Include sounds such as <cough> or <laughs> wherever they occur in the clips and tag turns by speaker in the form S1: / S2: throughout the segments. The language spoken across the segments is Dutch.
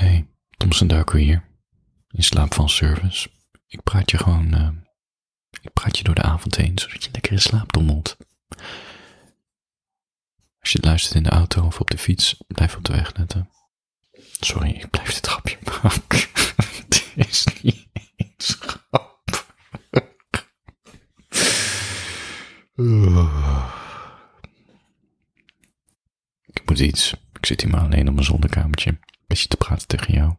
S1: Hey, Thomson Duiker hier. In slaap van service. Ik praat je gewoon, uh, ik praat je door de avond heen, zodat je lekker in slaap dommelt. Als je luistert in de auto of op de fiets, blijf op de weg letten. Sorry, ik blijf dit grapje <laughs> maken. Het is niet eens grap. Ik moet iets. Ik zit hier maar alleen op mijn zonnekamertje. Beetje te praten tegen jou.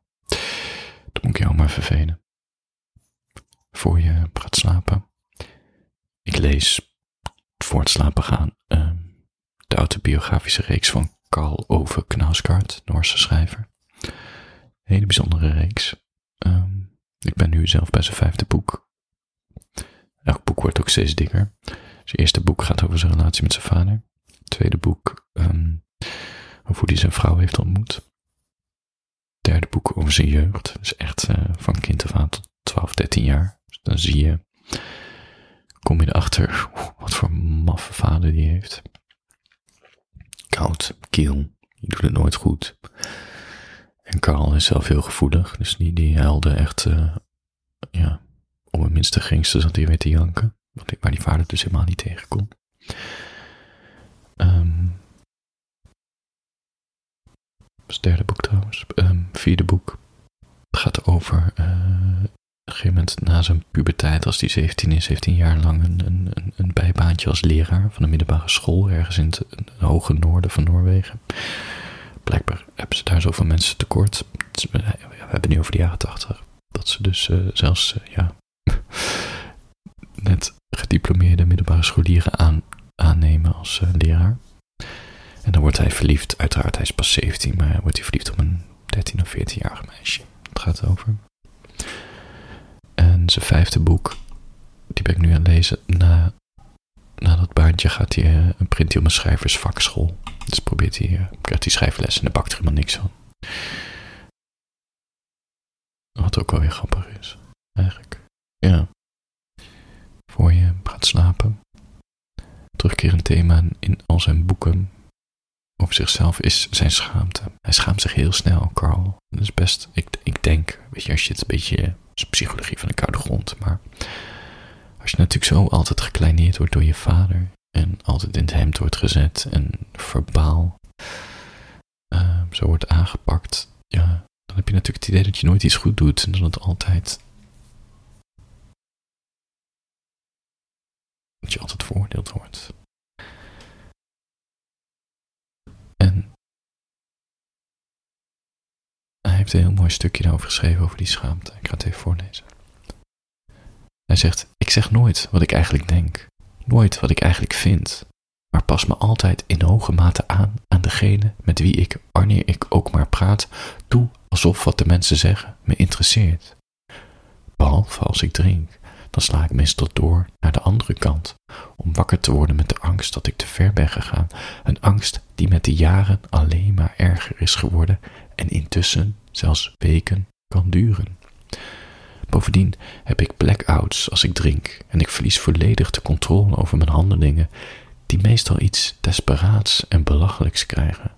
S1: Dan moet ik jou maar vervelen. Voor je gaat slapen. Ik lees voor het slapen gaan uh, de autobiografische reeks van Karl Ove Knausgaard, Noorse schrijver. Hele bijzondere reeks. Um, ik ben nu zelf bij zijn vijfde boek. Elk boek wordt ook steeds dikker. Zijn eerste boek gaat over zijn relatie met zijn vader. Het tweede boek um, over hoe hij zijn vrouw heeft ontmoet. Derde boek over zijn jeugd. Dus echt uh, van kind aan tot 12, 13 jaar. Dus dan zie je, kom je erachter wat voor maffe vader die heeft. Koud, kiel, die doet het nooit goed. En Karl is zelf heel gevoelig, dus die, die huilde echt, uh, ja, om het minste geringste zat hij weer te janken. Waar die vader dus helemaal niet tegen kon. Dat het derde boek trouwens. Um, vierde boek. Het gaat over uh, een gegeven moment na zijn puberteit, als hij 17 is, heeft hij een jaar lang een, een, een bijbaantje als leraar van een middelbare school ergens in het, hoge noorden van Noorwegen. Blijkbaar hebben ze daar zoveel mensen tekort. We hebben nu over de jaren 80. Dat ze dus uh, zelfs, ja, <laughs> net gediplomeerde middelbare scholieren aan, aannemen als leraar. Wordt hij verliefd, uiteraard hij is pas 17, maar wordt hij verliefd op een 13 of 14-jarig meisje. Het gaat over. En zijn vijfde boek, die ben ik nu aan het lezen. Na, na dat baantje gaat hij uh, een print op een schrijversvakschool. Dus probeert hij, uh, krijgt hij schrijfles en daar bakt er helemaal niks van. Wat ook wel weer grappig is, eigenlijk. Ja. Voor je gaat slapen. Terugkerend thema in al zijn boeken over zichzelf is zijn schaamte. Hij schaamt zich heel snel, Carl. Dat is best, ik, ik denk, weet je, als je het een beetje, is psychologie van de koude grond, maar als je natuurlijk zo altijd gekleineerd wordt door je vader en altijd in het hemd wordt gezet en verbaal uh, zo wordt aangepakt, ja, dan heb je natuurlijk het idee dat je nooit iets goed doet en dat het altijd dat je altijd veroordeeld wordt. Een heel mooi stukje daarover geschreven, over die schaamte. Ik ga het even voorlezen. Hij zegt: Ik zeg nooit wat ik eigenlijk denk, nooit wat ik eigenlijk vind, maar pas me altijd in hoge mate aan aan degene met wie ik, wanneer ik ook maar praat, doe alsof wat de mensen zeggen me interesseert. Behalve als ik drink, dan sla ik meestal door naar de andere kant, om wakker te worden met de angst dat ik te ver ben gegaan. Een angst die met de jaren alleen maar erger is geworden en intussen zelfs weken kan duren. Bovendien heb ik blackouts als ik drink en ik verlies volledig de controle over mijn handelingen, die meestal iets desperaats en belachelijks krijgen,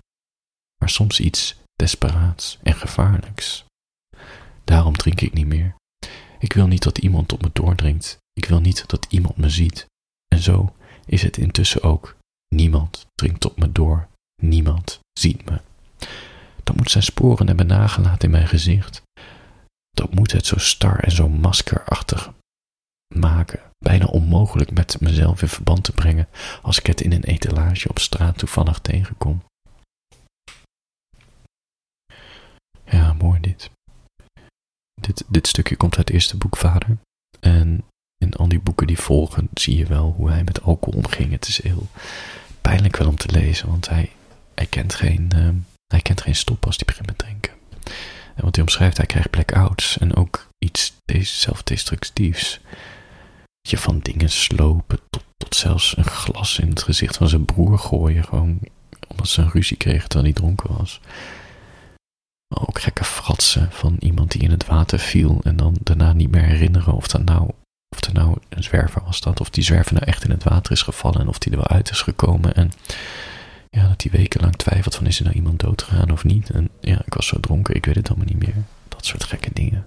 S1: maar soms iets desperaats en gevaarlijks. Daarom drink ik niet meer. Ik wil niet dat iemand op me doordringt. Ik wil niet dat iemand me ziet. En zo is het intussen ook. Niemand dringt op me door. Niemand ziet me dan moet zijn sporen hebben nagelaten in mijn gezicht. Dat moet het zo star en zo maskerachtig maken, bijna onmogelijk met mezelf in verband te brengen als ik het in een etalage op straat toevallig tegenkom. Ja, mooi dit. Dit, dit stukje komt uit het eerste boek Vader. En in al die boeken die volgen zie je wel hoe hij met alcohol omging. Het is heel pijnlijk wel om te lezen, want hij, hij kent geen... Uh, hij kent geen stop als hij begint met drinken. En wat hij omschrijft, hij krijgt blackouts en ook iets zelfdestructiefs. Je van dingen slopen tot, tot zelfs een glas in het gezicht van zijn broer gooien. Gewoon omdat ze een ruzie kregen terwijl hij dronken was. Ook gekke fratsen van iemand die in het water viel en dan daarna niet meer herinneren of, dat nou, of er nou een zwerver was dat. Of die zwerver nou echt in het water is gevallen en of die er wel uit is gekomen. En ja, dat hij wekenlang twijfelt van is er nou iemand doodgegaan of niet. En ja, ik was zo dronken, ik weet het allemaal niet meer. Dat soort gekke dingen.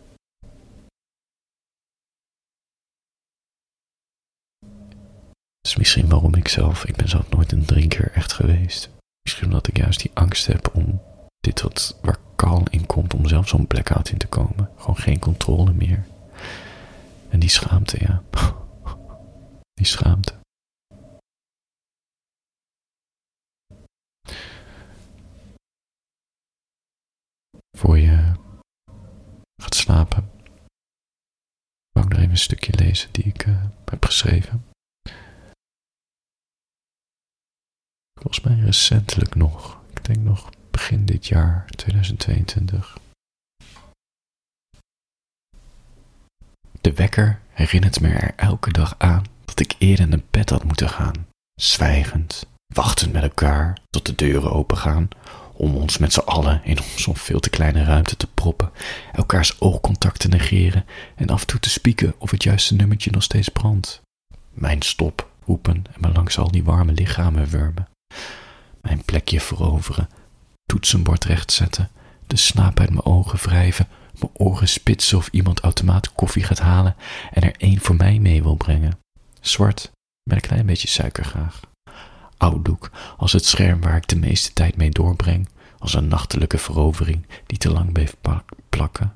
S1: Dat is misschien waarom ik zelf, ik ben zelf nooit een drinker echt geweest. Misschien omdat ik juist die angst heb om dit wat waar kalm in komt, om zelf zo'n blackout in te komen. Gewoon geen controle meer. En die schaamte, ja. <laughs> Die schaamte. Voor je gaat slapen, wou ik nog even een stukje lezen die ik uh, heb geschreven. Volgens mij recentelijk nog. Ik denk nog begin dit jaar, 2022. De wekker herinnert me er elke dag aan dat ik eerder naar bed had moeten gaan. Zwijgend, wachtend met elkaar tot de deuren opengaan, om ons met z'n allen in zo'n veel te kleine ruimte te proppen, elkaars oogcontact te negeren en af en toe te spieken of het juiste nummertje nog steeds brandt. Mijn stop roepen en me langs al die warme lichamen wurmen. Mijn plekje veroveren, toetsenbord rechtzetten, de slaap uit mijn ogen wrijven, mijn oren spitsen of iemand automaat koffie gaat halen en er één voor mij mee wil brengen. Zwart, met een klein beetje suiker graag. Ouddoek als het scherm waar ik de meeste tijd mee doorbreng, als een nachtelijke verovering die te lang bleef plakken.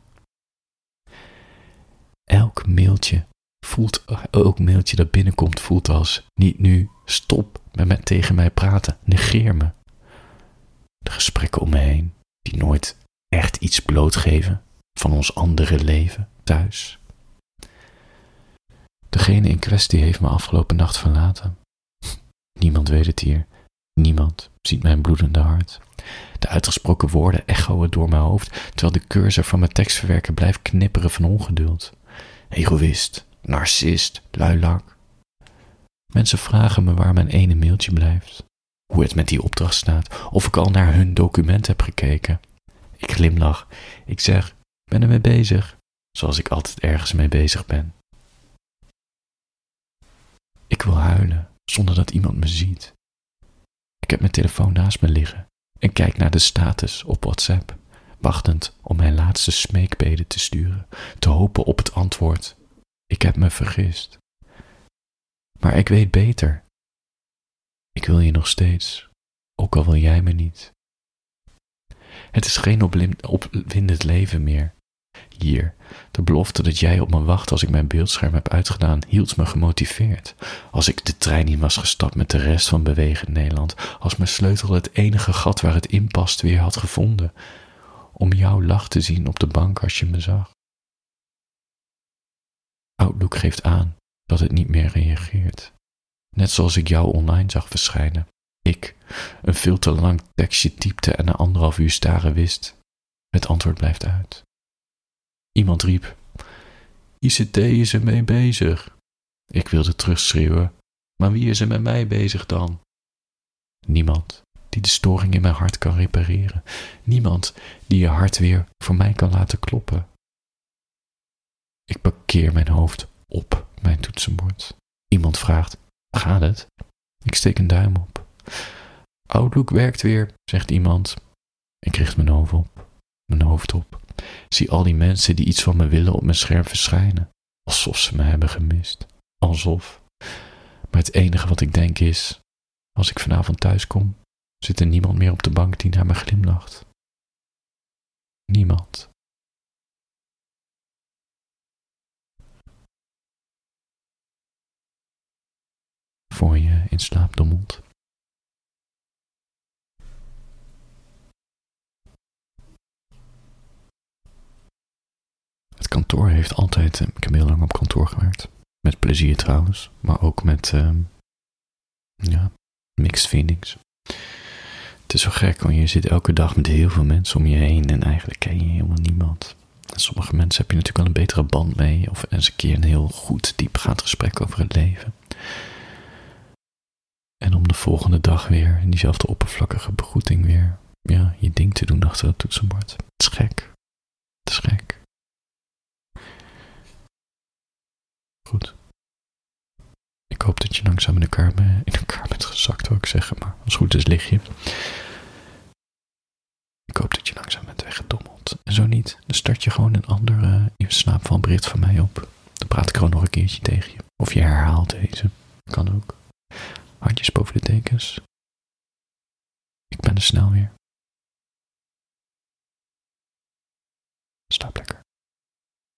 S1: Elk mailtje voelt, elk mailtje dat binnenkomt voelt als niet nu, stop met, met tegen mij praten, negeer me. De gesprekken om me heen, die nooit echt iets blootgeven van ons andere leven thuis. Degene in kwestie heeft me afgelopen nacht verlaten. Niemand weet het hier. Niemand ziet mijn bloedende hart. De uitgesproken woorden echoen door mijn hoofd, terwijl de cursor van mijn tekstverwerker blijft knipperen van ongeduld. Egoïst, narcist, luilak. Mensen vragen me waar mijn ene mailtje blijft, hoe het met die opdracht staat, of ik al naar hun document heb gekeken. Ik glimlach. Ik zeg: ben ermee bezig, zoals ik altijd ergens mee bezig ben. Ik wil huilen zonder dat iemand me ziet. Ik heb mijn telefoon naast me liggen en kijk naar de status op WhatsApp, wachtend om mijn laatste smeekbeden te sturen, te hopen op het antwoord. Ik heb me vergist. Maar ik weet beter. Ik wil je nog steeds, ook al wil jij me niet. Het is geen opwindend leven meer. De belofte dat jij op me wacht als ik mijn beeldscherm heb uitgedaan, hield me gemotiveerd. Als ik de trein in was gestapt met de rest van bewegend Nederland, als mijn sleutel het enige gat waar het in past weer had gevonden, om jouw lach te zien op de bank als je me zag. Outlook geeft aan dat het niet meer reageert. Net zoals ik jou online zag verschijnen. Ik, een veel te lang tekstje typte en na anderhalf uur staren wist. Het antwoord blijft uit. Iemand riep: ICT is er mee bezig. Ik wilde terugschreeuwen, maar wie is er met mij bezig dan? Niemand die de storing in mijn hart kan repareren. Niemand die je hart weer voor mij kan laten kloppen. Ik parkeer mijn hoofd op mijn toetsenbord. Iemand vraagt: Gaat het? Ik steek een duim op. Outlook werkt weer, zegt iemand. Ik richt mijn hoofd op. Mijn hoofd op. Zie al die mensen die iets van me willen op mijn scherm verschijnen. Alsof ze me hebben gemist. Alsof. Maar het enige wat ik denk is: als ik vanavond thuis kom, zit er niemand meer op de bank die naar me glimlacht. Niemand. Voor je in slaap dommelt. kantoor heeft altijd, eh, ik heb heel lang op kantoor gewerkt. Met plezier trouwens, maar ook met, uh, ja, mixed feelings. Het is zo gek, want je zit elke dag met heel veel mensen om je heen en eigenlijk ken je helemaal niemand. En sommige mensen heb je natuurlijk wel een betere band mee, of eens een keer een heel goed, diepgaand gesprek over het leven. En om de volgende dag weer in diezelfde oppervlakkige begroeting weer, ja, je ding te doen achter het toetsenbord. Het is gek. Het is gek. Goed. Ik hoop dat je langzaam in elkaar, in bent gezakt, wil ik zeggen. Maar als het goed is, lig je. Ik hoop dat je langzaam bent weggedommeld. En zo niet, dan start je gewoon een andere uh, van van mij op. Dan praat ik gewoon nog een keertje tegen je. Of je herhaalt deze. Kan ook. Handjes boven de tekens. Ik ben er snel weer. Stap lekker.